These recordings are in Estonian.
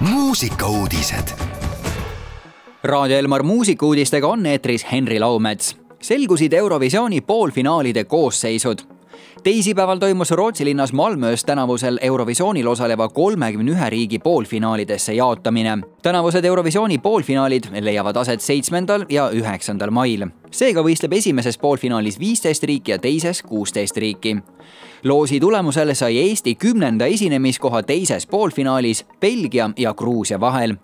muusikauudised. Raadio Elmar muusikuudistega on eetris Henri Laumets. selgusid Eurovisiooni poolfinaalide koosseisud teisipäeval toimus Rootsi linnas Malmöös tänavusel Eurovisioonil osaleva kolmekümne ühe riigi poolfinaalidesse jaotamine. tänavused Eurovisiooni poolfinaalid leiavad aset seitsmendal ja üheksandal mail. seega võistleb esimeses poolfinaalis viisteist riiki ja teises kuusteist riiki loosi tulemusel sai Eesti kümnenda esinemiskoha teises poolfinaalis Belgia ja Gruusia vahel.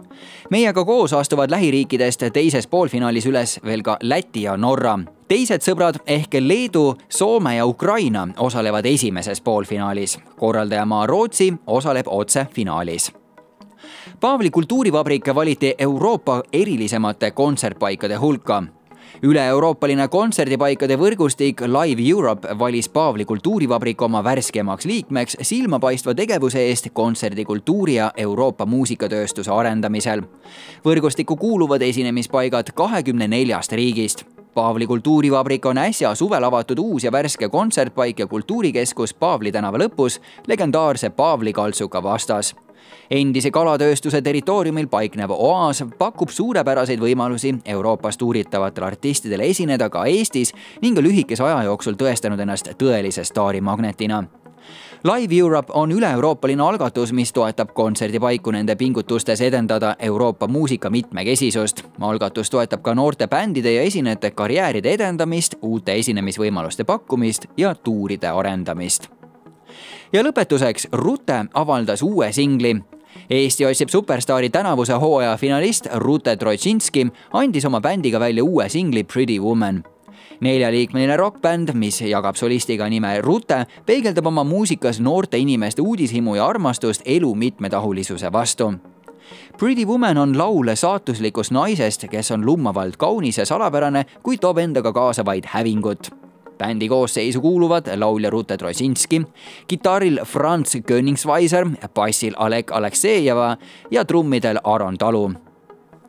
meiega koos astuvad lähiriikidest teises poolfinaalis üles veel ka Läti ja Norra. teised sõbrad ehk Leedu, Soome ja Ukraina osalevad esimeses poolfinaalis. korraldajamaa Rootsi osaleb otse finaalis Paavli kultuurivabrik valiti Euroopa erilisemate kontsertpaikade hulka üle-euroopaline kontserdipaikade võrgustik Live Europe valis Paavli kultuurivabriku oma värskemaks liikmeks silmapaistva tegevuse eest kontserdikultuuri ja Euroopa muusikatööstuse arendamisel. võrgustikku kuuluvad esinemispaigad kahekümne neljast riigist Paavli kultuurivabrik on äsja suvel avatud uus ja värske kontsertpaik ja kultuurikeskus Paavli tänava lõpus legendaarse Paavli kaltsuka vastas endise kalatööstuse territooriumil paiknev oaas pakub suurepäraseid võimalusi Euroopas tuuritavatel artistidel esineda ka Eestis ning lühikese aja jooksul tõestanud ennast tõelise staarimagnetina Live Europe on üle-euroopaline algatus, mis toetab kontserdipaiku nende pingutustes edendada Euroopa muusika mitmekesisust. algatus toetab ka noorte bändide ja esinejate karjääride edendamist, uute esinemisvõimaluste pakkumist ja tuuride arendamist ja lõpetuseks Rute avaldas uue singli. Eesti otsib superstaari tänavuse hooaja finalist Rute Trotšinski andis oma bändiga välja uue singli Pretty Woman. Neljaliikmeline rokkbänd, mis jagab solistiga nime Rute, peegeldab oma muusikas noorte inimeste uudishimu ja armastust elu mitmetahulisuse vastu. Pretty Woman on laul saatuslikust naisest, kes on lummavalt kaunis ja salapärane, kuid toob endaga kaasa vaid hävingut bändi koosseisu kuuluvad laulja Rute Trosinski, kitarril Franz Königsweiser, bassil Alek Aleksejeva ja trummidel Aron Talu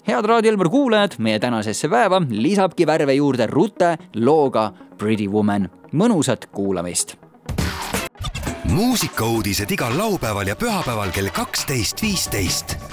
head Raadio Elmar kuulajad, meie tänasesse päeva lisabki värve juurde Rute looga Pretty Woman. mõnusat kuulamist. muusikauudised igal laupäeval ja pühapäeval kell kaksteist, viisteist